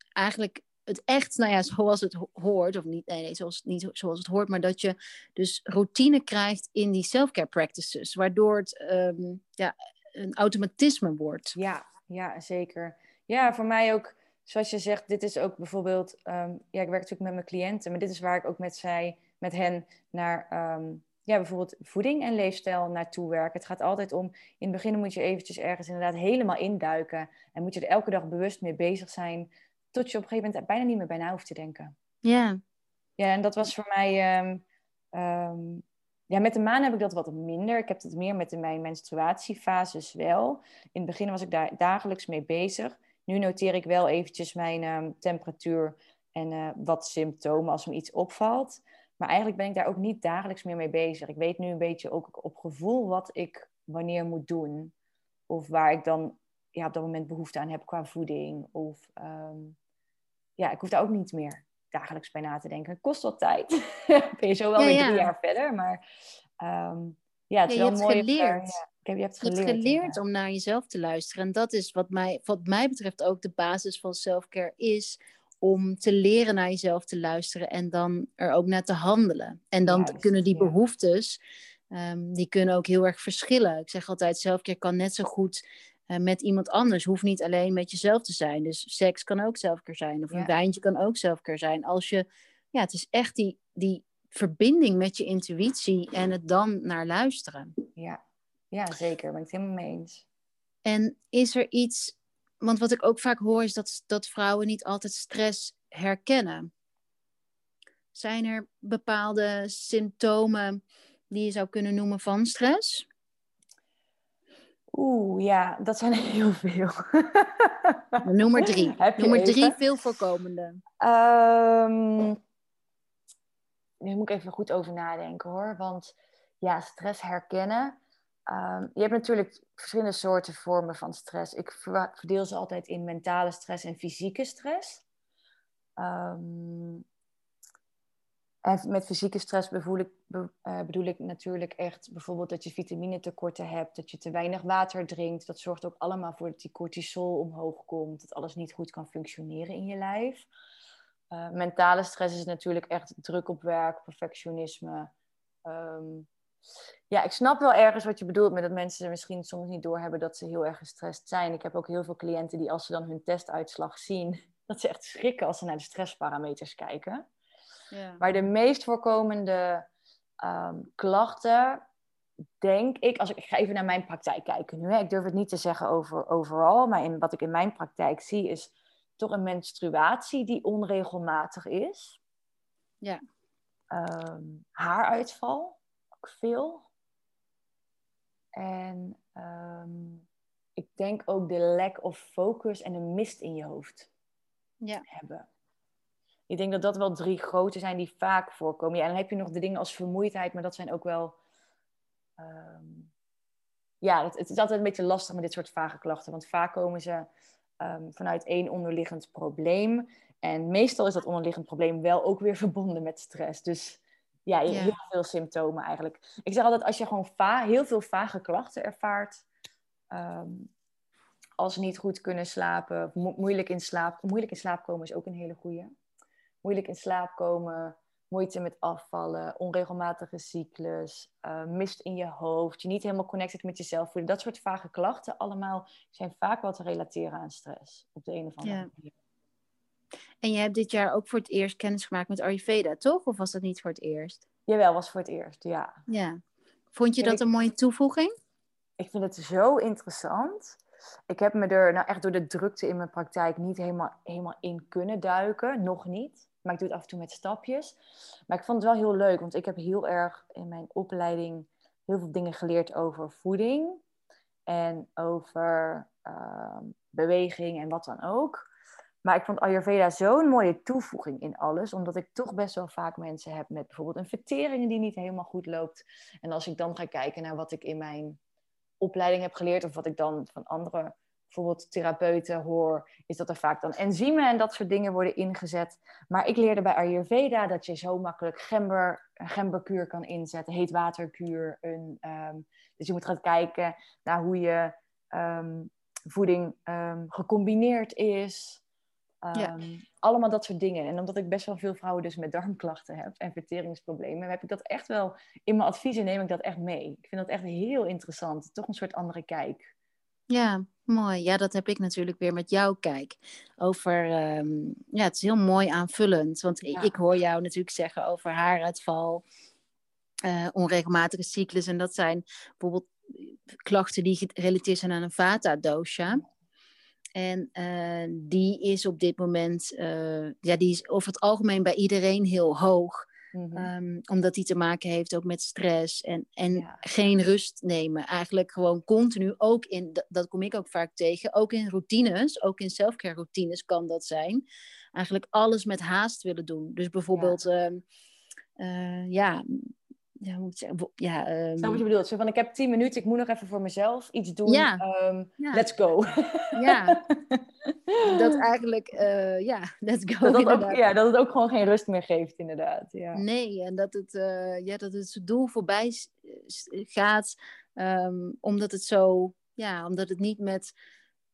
eigenlijk het echt, nou ja, zoals het hoort, of niet, nee, nee zoals, niet zoals het hoort, maar dat je dus routine krijgt in die self-care practices, waardoor het um, ja, een automatisme wordt. Ja, ja, zeker. Ja, voor mij ook zoals je zegt, dit is ook bijvoorbeeld, um, ja, ik werk natuurlijk met mijn cliënten, maar dit is waar ik ook met zij, met hen naar, um, ja, bijvoorbeeld voeding en leefstijl naartoe werk. Het gaat altijd om, in het begin moet je eventjes ergens inderdaad helemaal induiken en moet je er elke dag bewust mee bezig zijn, tot je op een gegeven moment bijna niet meer bijna hoeft te denken. Ja. Ja, en dat was voor mij, um, ja, met de maan heb ik dat wat minder. Ik heb het meer met mijn menstruatiefases wel. In het begin was ik daar dagelijks mee bezig. Nu noteer ik wel eventjes mijn ehm, temperatuur en uh, wat symptomen als me iets opvalt. Maar eigenlijk ben ik daar ook niet dagelijks meer mee bezig. Ik weet nu een beetje ook op gevoel wat ik wanneer moet doen. Of waar ik dan ja, op dat moment behoefte aan heb qua voeding. Of um, ja, ik hoef daar ook niet meer dagelijks bij na te denken. Het kost wat tijd. [LAUGHS] ben je zo wel weer drie jaar verder. Maar um, ja, het is wel mooi. Geleerd je hebt geleerd, je hebt geleerd om naar jezelf te luisteren. En dat is wat mij, wat mij betreft ook de basis van selfcare is. Om te leren naar jezelf te luisteren en dan er ook naar te handelen. En dan kunnen die behoeftes, um, die kunnen ook heel erg verschillen. Ik zeg altijd, selfcare kan net zo goed met iemand anders. Hoeft niet alleen met jezelf te zijn. Dus seks kan ook selfcare zijn. Of een wijntje kan ook selfcare zijn. Als je, ja, het is echt die, die verbinding met je intuïtie en het dan naar luisteren. Ja, ja, zeker. Ben ik het helemaal mee eens. En is er iets, want wat ik ook vaak hoor is dat, dat vrouwen niet altijd stress herkennen. Zijn er bepaalde symptomen die je zou kunnen noemen van stress? Oeh, ja, dat zijn [LAUGHS] heel veel. Noem maar drie. Noem maar drie veel voorkomende. Um, nu moet ik even goed over nadenken hoor. Want ja, stress herkennen. Ehm, je hebt natuurlijk verschillende soorten vormen van stress. Ik verdeel ze altijd in mentale stress en fysieke stress. Ehm, met fysieke stress bedoel ik, eh, bedoel ik natuurlijk echt bijvoorbeeld dat je vitamine-tekorten hebt, dat je te weinig water drinkt. Dat zorgt ook allemaal voor dat die cortisol omhoog komt, dat alles niet goed kan functioneren in je lijf. Uh, mentale stress is natuurlijk echt druk op werk, perfectionisme. Um, ja, ik snap wel ergens wat je bedoelt met dat mensen misschien soms niet doorhebben dat ze heel erg gestrest zijn. Ik heb ook heel veel cliënten die als ze dan hun testuitslag zien, [LAUGHS] dat ze echt schrikken als ze naar de stressparameters kijken. Ja. Maar de meest voorkomende um, klachten, denk ik, als ik, ik ga even naar mijn praktijk kijken nu. Hè. Ik durf het niet te zeggen over overal, maar in, wat ik in mijn praktijk zie is toch een menstruatie die onregelmatig is. Ja. Ehm, haaruitval, ook veel. En ehm, ik denk ook de lack of focus en de mist in je hoofd Ja. hebben. Ik denk dat dat wel drie grote zijn die vaak voorkomen. Ja, en dan heb je nog de dingen als vermoeidheid, maar dat zijn ook wel. ehm, ja, het, het is altijd een beetje lastig met dit soort vage klachten, want vaak komen ze ehm, vanuit één onderliggend probleem. En meestal is dat onderliggend probleem wel ook weer [LAUGHS] verbonden met stress. Dus ja, je- Ja. heel veel symptomen eigenlijk. Ik zeg altijd, als je gewoon va heel veel vage klachten ervaart, ehm, als niet goed kunnen slapen, mo- moeilijk in slaap, moeilijk in slaap komen is ook een hele goeie. Moeilijk in slaap komen, moeite met afvallen, onregelmatige cyclus, eh, mist in je hoofd, je niet helemaal connected met jezelf voelen. Dat soort vage klachten allemaal zijn vaak wel te relateren aan stress op de een of andere Ja. manier. En je hebt dit jaar ook voor het eerst kennis gemaakt met Ayurveda, toch? Of was dat niet voor het eerst? Jawel, was voor het eerst, ja. Ja. Vond je dat een mooie toevoeging? Ik vind het zo interessant. Ik heb me er nou echt door de drukte in mijn praktijk niet helemaal, helemaal in kunnen duiken. Nog niet. Maar ik doe het af en toe met stapjes. Maar ik vond het wel heel leuk, want ik heb heel erg in mijn opleiding heel veel dingen geleerd over voeding. En over ehm, beweging en wat dan ook. Maar ik vond Ayurveda zo'n mooie toevoeging in alles. Omdat ik toch best wel vaak mensen heb met bijvoorbeeld een vertering die niet helemaal goed loopt. En als ik dan ga kijken naar wat ik in mijn opleiding heb geleerd, of wat ik dan van andere bijvoorbeeld therapeuten hoor, is dat er vaak dan enzymen en dat soort dingen worden ingezet. Maar ik leerde bij Ayurveda dat je zo makkelijk gember, een gemberkuur kan inzetten, heetwaterkuur. Een, ehm, dus je moet gaan kijken naar hoe je ehm, voeding ehm, gecombineerd is. Ja. Allemaal dat soort dingen. En omdat ik best wel veel vrouwen dus met darmklachten heb en verteringsproblemen, heb ik dat echt wel in mijn adviezen neem ik dat echt mee. Ik vind dat echt heel interessant. Toch een soort andere kijk. Ja, mooi. Ja, dat heb ik natuurlijk weer met jou kijk. Over, ehm, ja, het is heel mooi aanvullend. Want Ja. ik hoor jou natuurlijk zeggen over haaruitval, eh, onregelmatige cyclus. En dat zijn bijvoorbeeld klachten die gerelateerd zijn aan een vata-dosha. En eh, die is op dit moment, eh, ja, die is over het algemeen bij iedereen heel hoog. Mhm. Ehm, omdat die te maken heeft ook met stress en, en Ja. geen rust nemen. Eigenlijk gewoon continu, ook in, dat, dat kom ik ook vaak tegen, ook in routines, ook in selfcare routines kan dat zijn. Eigenlijk alles met haast willen doen. Dus bijvoorbeeld, ehm, eh, ja, ja, hoe moet ik zeggen? Ja, ehm, Snap wat je bedoelt? Zo van, ik heb tien minuten, ik moet nog even voor mezelf iets doen. Ja. Ehm, Ja. Let's go. ja, [LAUGHS] dat eigenlijk, eh, ja, let's go dat, dat, ook, ja, dat het ook gewoon geen rust meer geeft, inderdaad. Ja. Nee, en dat het, eh, ja, dat het doel voorbij gaat, ehm, omdat het zo, ja, omdat het niet met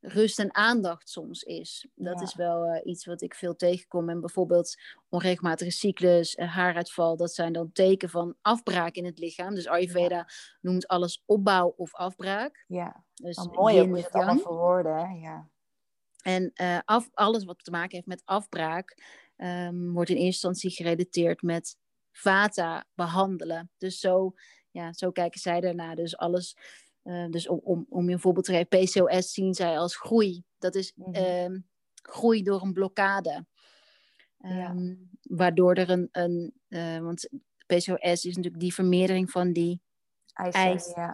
rust en aandacht soms is. Dat Ja. is wel eh, iets wat ik veel tegenkom. En bijvoorbeeld onregelmatige cyclus, eh, haaruitval, dat zijn dan teken van afbraak in het lichaam. Dus Ayurveda noemt alles opbouw of afbraak. ja. Dus mooi ook yin hoe je met het allemaal verwoorden. Hè? Ja. En eh, af, alles wat te maken heeft met afbraak ehm, wordt in eerste instantie gerelateerd met vata behandelen. Dus zo, ja, zo kijken zij daarna. Dus alles, eh, dus om, om, om je een voorbeeld te geven, PCOS zien zij als groei. Dat is Mhm. ehm, groei door een blokkade. Ja. Ehm, Waardoor er een, een eh, want PCOS is natuurlijk die vermeerdering van die Eicellen, ja.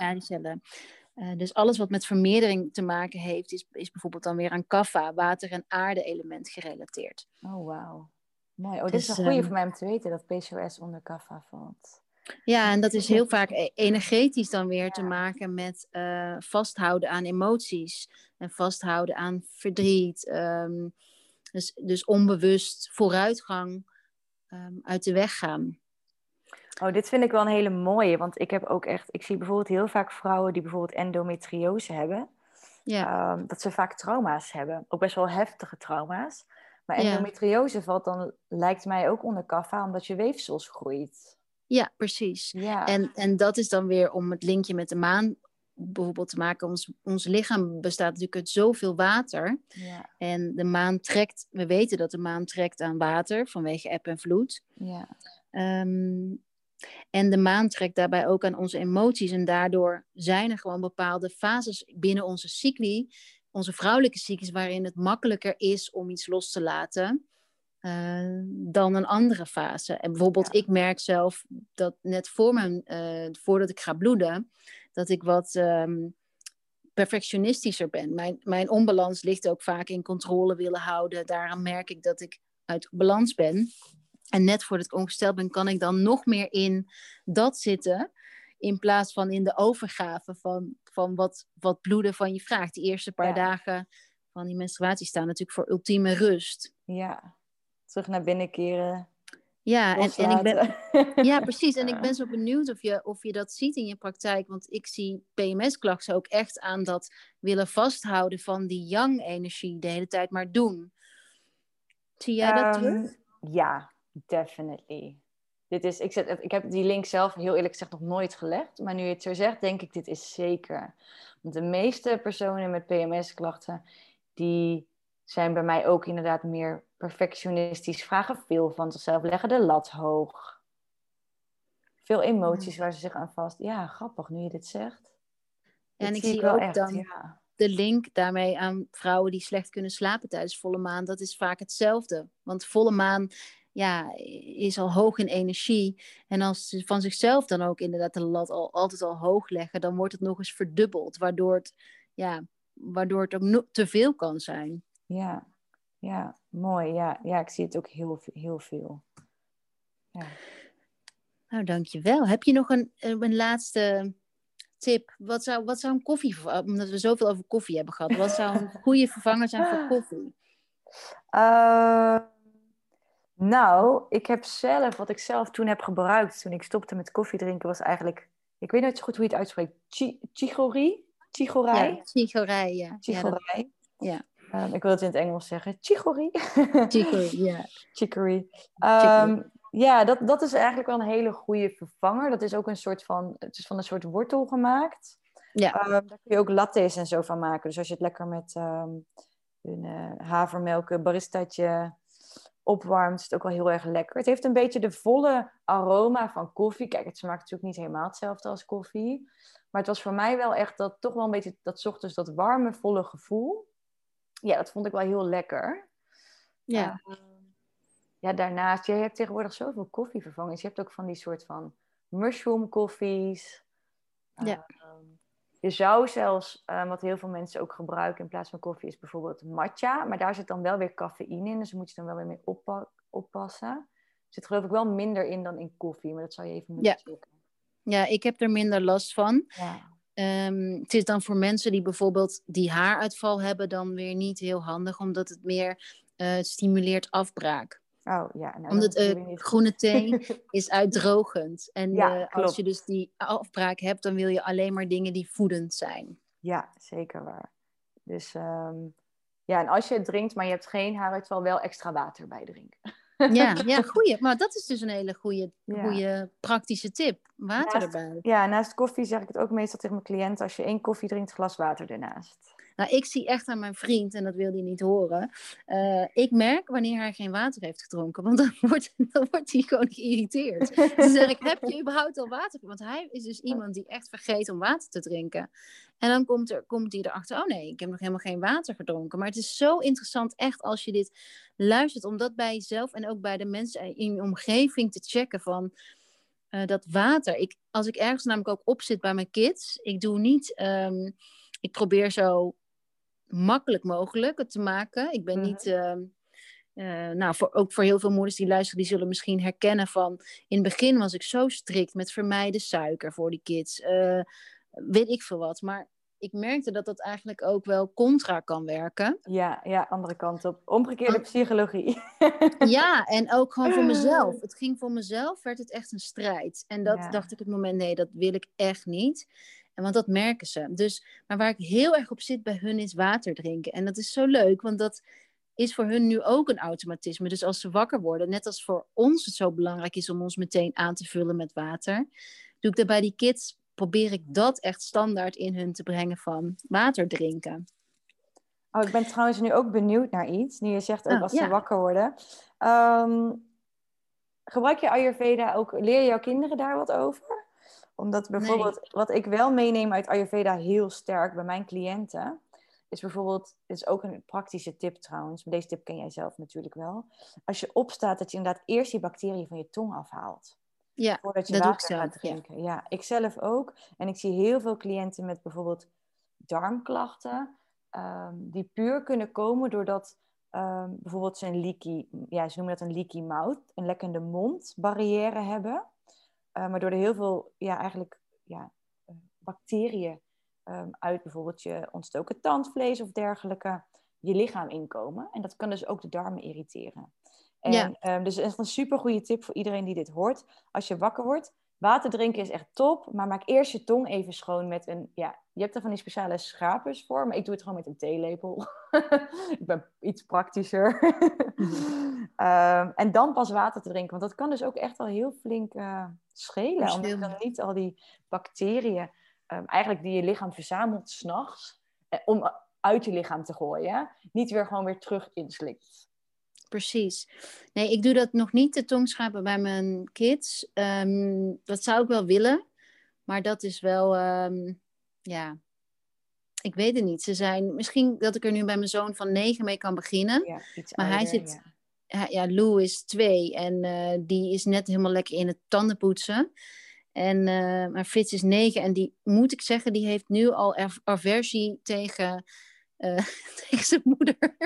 Eh, dus alles wat met vermeerdering te maken heeft, is, is bijvoorbeeld dan weer aan kaffa, water- en aarde-element gerelateerd. Oh, wauw. Mooi. Oh, dit Dus, is een goede ehm, voor mij om te weten dat PCOS onder kaffa valt. Ja, en dat is heel vaak e- energetisch dan weer te maken met eh, vasthouden aan emoties en vasthouden aan verdriet. ehm, dus, dus onbewust vooruitgang ehm, uit de weg gaan. Oh, dit vind ik wel een hele mooie, want ik heb ook echt, ik zie bijvoorbeeld heel vaak vrouwen die bijvoorbeeld endometriose hebben, Ja, ehm, dat ze vaak trauma's hebben, ook best wel heftige trauma's. Maar Ja. endometriose valt dan, lijkt mij ook onder kaffa, omdat je weefsels groeit. Ja precies. Ja, En, en dat is dan weer om het linkje met de maan bijvoorbeeld te maken. Ons, ons lichaam bestaat natuurlijk uit zoveel water. ja, En de maan trekt, we weten dat de maan trekt aan water vanwege eb en vloed. ja, Ehm, En de maan trekt daarbij ook aan onze emoties. En daardoor zijn er gewoon bepaalde fases binnen onze cycli, onze vrouwelijke cyclus, waarin het makkelijker is om iets los te laten. Uh, dan een andere fase. En bijvoorbeeld, ik merk zelf dat net voor mijn, uh, voordat ik ga bloeden, dat ik wat um, perfectionistischer ben. Mijn, mijn onbalans ligt ook vaak in controle willen houden. Daarom merk ik dat ik uit balans ben. En net voordat ik ongesteld ben, kan ik dan nog meer in dat zitten. In plaats van in de overgave van, van wat, wat bloeden van je vraagt. Die eerste paar dagen van die menstruatie staan natuurlijk voor ultieme rust. Ja, terug naar binnen keren. Ja, en, en ik ben, [LAUGHS] ja, precies. En ik ben zo benieuwd of je, of je dat ziet in je praktijk. Want ik zie PMS-klachten ook echt aan dat willen vasthouden van die yang-energie de hele tijd maar doen. Zie jij dat um, terug? Ja, definitely. Dit is, ik, zet, ik heb die link zelf heel eerlijk gezegd nog nooit gelegd. Maar nu je het zo zegt, denk ik, dit is zeker. Want de meeste personen met PMS-klachten, die zijn bij mij ook inderdaad meer perfectionistisch, vragen veel van zichzelf, leggen de lat hoog. Veel emoties waar ze zich aan vast. Ja, grappig nu je dit zegt. en ik zie, ook echt, dan ja. de link daarmee aan vrouwen die slecht kunnen slapen tijdens volle maan. Dat is vaak hetzelfde. Want volle maan ja, is al hoog in energie. En als ze van zichzelf dan ook inderdaad de lat al, altijd al hoog leggen, dan wordt het nog eens verdubbeld. Waardoor het, ja, waardoor het ook te veel kan zijn. Ja, ja, mooi. Ja, ja ik zie het ook heel, heel veel. Ja. Nou, dankjewel. Heb je nog een, een laatste tip? Wat zou, wat zou een koffie, omdat we zoveel over koffie hebben gehad, wat zou een [LAUGHS] goede vervanger zijn voor koffie? Uh, nou, ik heb zelf, wat ik zelf toen heb gebruikt toen ik stopte met koffie drinken, was eigenlijk, ik weet niet zo goed hoe je het uitspreekt, Chigori? Chigorij? Ja, ja. Chigorij. Ja. Um, ik wil het in het Engels zeggen. Chicory. Chicory, [LAUGHS] ja. Chicory. Um, ja, dat, dat is eigenlijk wel een hele goede vervanger. Dat is ook een soort van, het is van een soort wortel gemaakt. Ja. Um, daar kun je ook lattes en zo van maken. Dus als je het lekker met een uh, havermelk, baristaatje opwarmt, is het ook wel heel erg lekker. Het heeft een beetje de volle aroma van koffie. Kijk, het smaakt natuurlijk niet helemaal hetzelfde als koffie. Maar het was voor mij wel echt dat, toch wel een beetje dat ochtends dat warme, volle gevoel ja, dat vond ik wel heel lekker. Ja. Uh, ja, daarnaast, je hebt tegenwoordig zoveel koffievervangers. Je hebt ook van die soort van mushroom koffies. Ja. Uh, je zou zelfs, uh, wat heel veel mensen ook gebruiken in plaats van koffie, is bijvoorbeeld matcha. Maar daar zit dan wel weer cafeïne in, dus daar moet je dan wel weer mee oppa oppassen. Er zit geloof ik wel minder in dan in koffie, maar dat zou je even moeten ja. checken. Ja, ik heb er minder last van. Ja. Um, het is dan voor mensen die bijvoorbeeld die haaruitval hebben, dan weer niet heel handig, omdat het meer uh, stimuleert afbraak. Oh ja, nou, omdat uh, groene thee [LAUGHS] is uitdrogend. En ja, uh, als je dus die afbraak hebt, dan wil je alleen maar dingen die voedend zijn. Ja, zeker waar. Dus um, ja, en als je het drinkt, maar je hebt geen haaruitval, wel extra water bij drinken. [LAUGHS] Ja, ja goeie. Maar dat is dus een hele goede, goede praktische tip. Water naast, erbij. Ja, naast koffie zeg ik het ook meestal tegen mijn cliënten. Als je één koffie drinkt, glas water ernaast. Nou, ik zie echt aan mijn vriend, en dat wil hij niet horen. Uh, ik merk wanneer hij geen water heeft gedronken. Want dan [LAUGHS] wordt, dan wordt hij gewoon geïrriteerd. dan zeg ik, heb je überhaupt al water? Want hij is dus iemand die echt vergeet om water te drinken. En dan komt, er, komt hij erachter, oh nee, ik heb nog helemaal geen water gedronken. Maar het is zo interessant echt als je dit luistert. Om dat bij jezelf en ook bij de mensen in je omgeving te checken van... Uh, dat water. Ik, als ik ergens namelijk ook op zit bij mijn kids, ik doe niet, um, ik probeer zo makkelijk mogelijk het te maken. Ik ben mm -hmm. niet, uh, uh, nou, voor, ook voor heel veel moeders die luisteren, die zullen misschien herkennen van, in het begin was ik zo strikt met vermijden suiker voor die kids, uh, weet ik veel wat. Maar ik merkte dat dat eigenlijk ook wel contra kan werken. Ja, ja andere kant op. Omgekeerde psychologie. [LAUGHS] ja, en ook gewoon voor mezelf. [LAUGHS] Het ging voor mezelf, werd het echt een strijd. En dat ja. dacht ik op het moment, nee, dat wil ik echt niet. En want dat merken ze. Dus, maar waar ik heel erg op zit bij hun is water drinken. En dat is zo leuk, want dat is voor hun nu ook een automatisme. Dus als ze wakker worden, net als voor ons het zo belangrijk is om ons meteen aan te vullen met water, doe ik dat bij die kids, probeer ik dat echt standaard in hun te brengen van water drinken. Oh, ik ben trouwens nu ook benieuwd naar iets. Nu je zegt ook oh, als ja. ze wakker worden. Um, gebruik je Ayurveda ook, leer je jouw kinderen daar wat over? Omdat bijvoorbeeld, wat ik wel meeneem uit Ayurveda heel sterk bij mijn cliënten, is bijvoorbeeld, dit is ook een praktische tip trouwens, maar deze tip ken jij zelf natuurlijk wel. Als je opstaat, dat je inderdaad eerst die bacteriën van je tong afhaalt. Ja, voordat je dat doe water ik gaat ja. drinken. Ja. ik zelf ook. En ik zie heel veel cliënten met bijvoorbeeld darmklachten, ehm, die puur kunnen komen doordat ehm, bijvoorbeeld ze een leaky, ja, ze noemen dat een leaky mouth, een lekkende mondbarrière hebben. Uh, waardoor er heel veel, ja, eigenlijk, ja, eh, bacteriën ehm, uit bijvoorbeeld je ontstoken tandvlees of dergelijke je lichaam inkomen. En dat kan dus ook de darmen irriteren. En, Ja. ehm, dus dat is een super goede tip voor iedereen die dit hoort. Als je wakker wordt, water drinken is echt top. Maar maak eerst je tong even schoon met een... Ja, je hebt er van die speciale schrapers voor. Maar ik doe het gewoon met een theelepel. [LAUGHS] ik ben iets praktischer. [LAUGHS] Ehm, en dan pas water te drinken. Want dat kan dus ook echt wel heel flink eh, schelen. Omdat dan niet al die bacteriën... ehm, eigenlijk die je lichaam verzamelt s'nachts... eh, om uit je lichaam te gooien... niet weer gewoon weer terug inslikt. Precies. Nee, ik doe dat nog niet, de tongschrapen bij mijn kids. Ehm, dat zou ik wel willen. Maar dat is wel, ehm, ja, ik weet het niet. Ze zijn, misschien dat ik er nu bij mijn zoon van negen mee kan beginnen. Ja, Maar hij zit- ja. Lou is twee en eh, die is net helemaal lekker in het tandenpoetsen. En eh maar Frits is negen en die, moet ik zeggen, die heeft nu al er- aversie tegen, eh, [LAUGHS] tegen zijn moeder. [LAUGHS]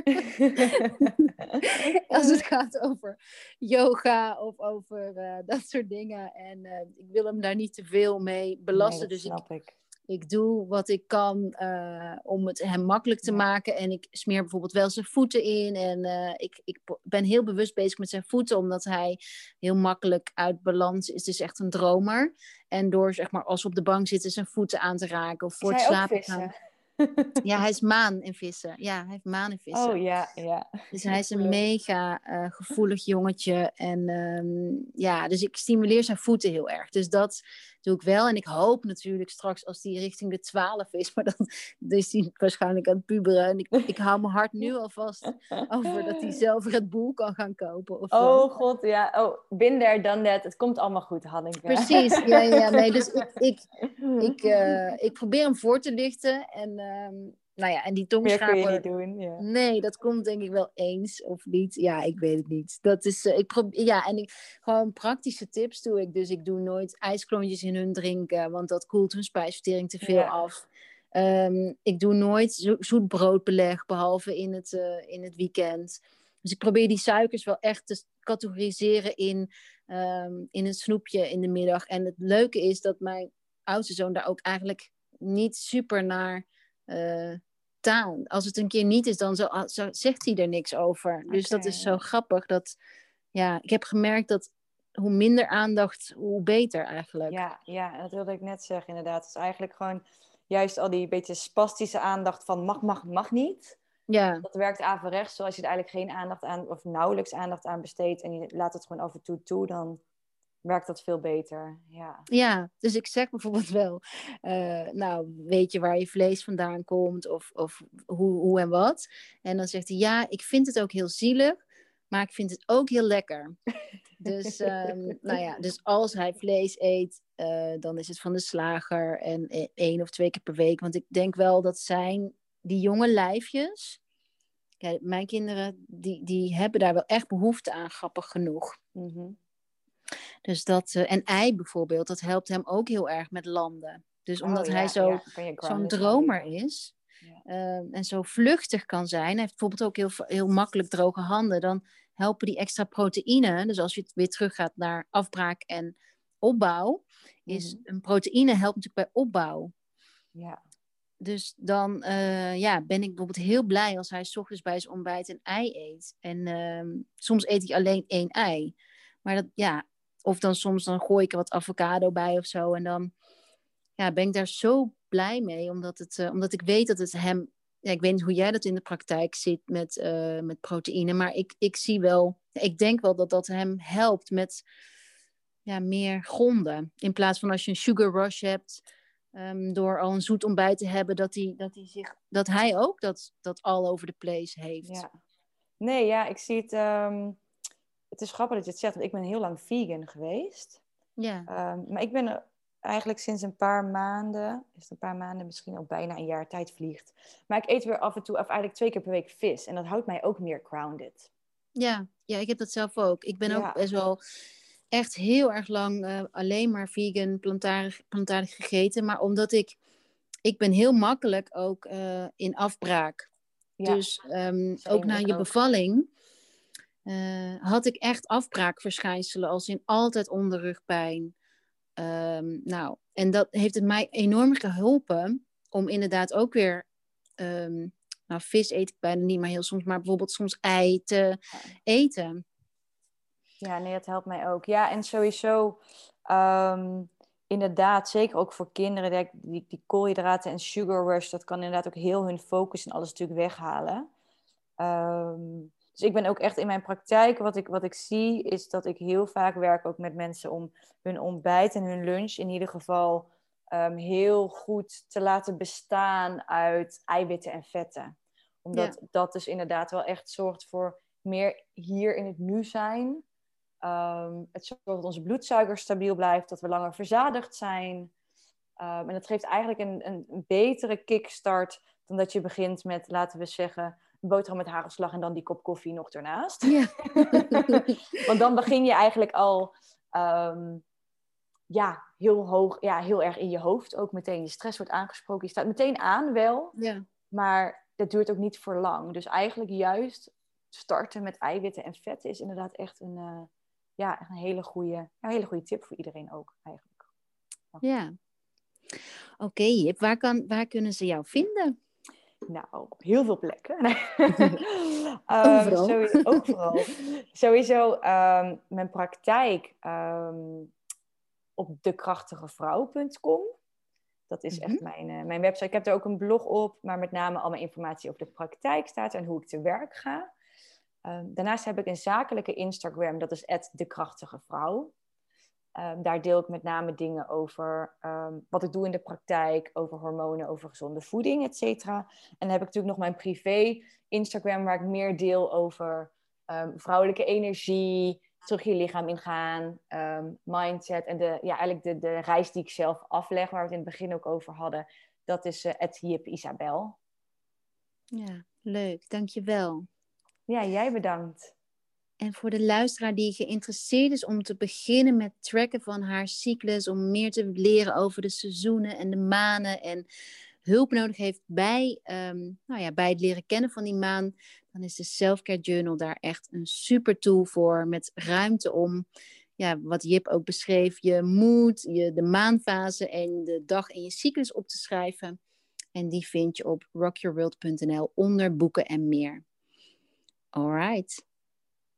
Als het gaat over yoga of over eh, dat soort dingen. En eh, ik wil hem daar niet te veel mee belasten. Nee, dus ik, ik. ik doe wat ik kan om het hem makkelijk te Ja. maken. En ik smeer bijvoorbeeld wel zijn voeten in. En ik, ik ben heel bewust bezig met zijn voeten, omdat hij heel makkelijk uit balans is. Dus echt een dromer. En door, zeg maar, als we op de bank zitten, zijn voeten aan te raken of voor Is het slapen gaan. [LAUGHS] Ja, hij is maan in vissen. Ja, hij heeft maan in vissen. Oh ja, ja. Dus hij is een mega eh, gevoelig jongetje. En ehm, ja, dus ik stimuleer zijn voeten heel erg. Dus dat doe ik wel. En ik hoop natuurlijk straks als hij richting de 12 is. [LAUGHS] Maar dan, dan is hij waarschijnlijk aan het puberen. En ik, ik hou mijn hart nu alvast over dat hij zelf Red Bull kan gaan kopen. Of. Oh god, ja. Oh, there, done that. Het komt allemaal goed, Hanneke. Precies, ja, ja, ja. Nee, dus ik, ik, [LAUGHS] ik, eh, ik probeer hem voor te lichten. En, ehm, nou ja, en die Meer kun je niet doen, ja. Nee, dat komt denk ik wel eens of niet. Ja, ik weet het niet. Dat is, eh, ik probeer, ja, en ik, gewoon praktische tips doe ik. Dus ik doe nooit ijsklontjes in hun drinken, want dat koelt hun spijsvertering te veel Ja. af. Ehm, ik doe nooit zo, zoet broodbeleg, behalve in het, eh, in het weekend. Dus ik probeer die suikers wel echt te categoriseren in, ehm, in een snoepje in de middag. En het leuke is dat mijn oudste zoon daar ook eigenlijk niet super naar eh, taan. Als het een keer niet is, dan zo, zo zegt hij er niks over. Dus dat is zo grappig. Dat, ja, ik heb gemerkt dat hoe minder aandacht, hoe beter eigenlijk. Ja, ja, dat wilde ik net zeggen inderdaad. Het is eigenlijk gewoon juist al die beetje spastische aandacht van mag, mag, mag niet. ja. Dat werkt averechts. Zoals je er eigenlijk geen aandacht aan, of nauwelijks aandacht aan besteedt en je laat het gewoon af en toe toe, dan werkt dat veel beter. Ja. Ja, dus ik zeg bijvoorbeeld wel, eh, nou, weet je waar je vlees vandaan komt of, of hoe, hoe en wat? En dan zegt hij, ja, ik vind het ook heel zielig, maar ik vind het ook heel lekker. Dus, [LAUGHS] ehm, nou ja, dus als hij vlees eet, eh, dan is het van de slager en e- één of twee keer per week. Want ik denk wel dat zijn, die jonge lijfjes, kijk, mijn kinderen, die, die hebben daar wel echt behoefte aan, grappig genoeg. Mhm. Dus dat, eh, en ei bijvoorbeeld, dat helpt hem ook heel erg met landen. Dus omdat Oh, hij ja, zo, ja, zo'n dromer is ehm, en zo vluchtig kan zijn, hij heeft bijvoorbeeld ook heel, heel makkelijk droge handen, dan helpen die extra proteïnen, dus als je weer teruggaat naar afbraak en opbouw, is Mhm. een proteïne helpt natuurlijk bij opbouw. Ja. Dus dan eh, ja, ben ik bijvoorbeeld heel blij als hij 's ochtends bij zijn ontbijt een ei eet. En ehm, soms eet hij alleen één ei. Maar dat, ja, of dan soms dan gooi ik er wat avocado bij of zo. En dan ja, ben ik daar zo blij mee, omdat, het, eh, omdat ik weet dat het hem. Ja, ik weet niet hoe jij dat in de praktijk ziet met, eh, met proteïne, maar ik, ik zie wel, ik denk wel dat dat hem helpt met ja, meer gronden. In plaats van als je een sugar rush hebt, ehm, door al een zoet ontbijt te hebben, dat hij, dat hij, zich, dat hij ook dat, dat all over the place heeft. Ja. Nee, ja, ik zie het. ehm, het is grappig dat je het zegt, want ik ben heel lang vegan geweest. Ja. Ehm, maar ik ben eigenlijk sinds een paar maanden, is het een paar maanden, misschien al bijna een jaar tijd vliegt. Maar ik eet weer af en toe, of eigenlijk twee keer per week vis. En dat houdt mij ook meer grounded. Ja, ja ik heb dat zelf ook. Ik ben Ja. ook best wel echt heel erg lang eh, alleen maar vegan, plantaardig, plantaardig gegeten. Maar omdat ik, ik ben heel makkelijk ook eh, in afbraak. Ja. Dus ehm, ook na je ook. bevalling eh, had ik echt afbraakverschijnselen, als in altijd onderrugpijn. Ehm, nou, en dat heeft het mij enorm geholpen om inderdaad ook weer, ehm, nou vis eet ik bijna niet, maar heel soms, maar bijvoorbeeld soms ei te eten. Ja, nee, dat helpt mij ook. Ja, en sowieso, ehm, inderdaad, zeker ook voor kinderen, die, die, die koolhydraten en sugar rush, dat kan inderdaad ook heel hun focus en alles natuurlijk weghalen. Dus ik ben ook echt in mijn praktijk, wat ik, wat ik zie, is dat ik heel vaak werk ook met mensen om hun ontbijt en hun lunch in ieder geval ehm, heel goed te laten bestaan uit eiwitten en vetten. Omdat dat dus inderdaad wel echt zorgt voor meer hier in het nu zijn. Ehm, het zorgt dat onze bloedsuiker stabiel blijft, dat we langer verzadigd zijn. Ehm, en dat geeft eigenlijk een, een, een betere kickstart dan dat je begint met, laten we zeggen, boterham met hagelslag en dan die kop koffie nog ernaast. Ja. [LAUGHS] Want dan begin je eigenlijk al ehm, ja, heel hoog, ja, heel erg in je hoofd. Ook meteen je stress wordt aangesproken. Je staat meteen aan wel, ja. maar dat duurt ook niet voor lang. Dus eigenlijk juist starten met eiwitten en vetten is inderdaad echt een, eh, ja, een hele goede, een hele goede tip voor iedereen ook eigenlijk. Ja. Oké, Jip, waar, kan, waar kunnen ze jou vinden? Nou, op heel veel plekken. [LAUGHS] [LAUGHS] Overal. Ehm, sowieso, overal. [LAUGHS] Sowieso ehm, mijn praktijk ehm, op dekrachtigevrouw.com. Dat is echt Mhm. mijn, eh, mijn website. Ik heb er ook een blog op, maar met name al mijn informatie over de praktijk staat en hoe ik te werk ga. Daarnaast heb ik een zakelijke Instagram, dat is @dekrachtigevrouw. Ehm, daar deel ik met name dingen over ehm, wat ik doe in de praktijk, over hormonen, over gezonde voeding, et cetera. En dan heb ik natuurlijk nog mijn privé Instagram, waar ik meer deel over ehm, vrouwelijke energie, terug je lichaam ingaan, mindset en de, ja, eigenlijk de, de reis die ik zelf afleg, waar we het in het begin ook over hadden. Dat is uh, Jip Isabel. Ja, leuk. Dankjewel. Ja, jij bedankt. En voor de luisteraar die geïnteresseerd is om te beginnen met tracken van haar cyclus, om meer te leren over de seizoenen en de manen en hulp nodig heeft bij, ehm, nou ja, bij het leren kennen van die maan, dan is de Selfcare Journal daar echt een super tool voor met ruimte om, ja, wat Jip ook beschreef, je moed, je, de maanfase en de dag in je cyclus op te schrijven. En die vind je op rockyourworld.nl onder boeken en meer. Alright.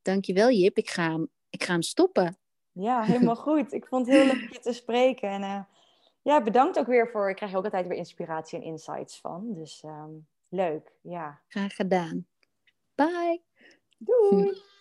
Dankjewel Jip. Ik ga, hem, ik ga hem stoppen. Ja, helemaal [LAUGHS] goed. Ik vond het heel leuk je te spreken. En uh, ja, bedankt ook weer voor... Ik krijg ook altijd weer inspiratie en insights van. Dus um, leuk, ja. Graag gedaan. Bye. Doei. [LAUGHS]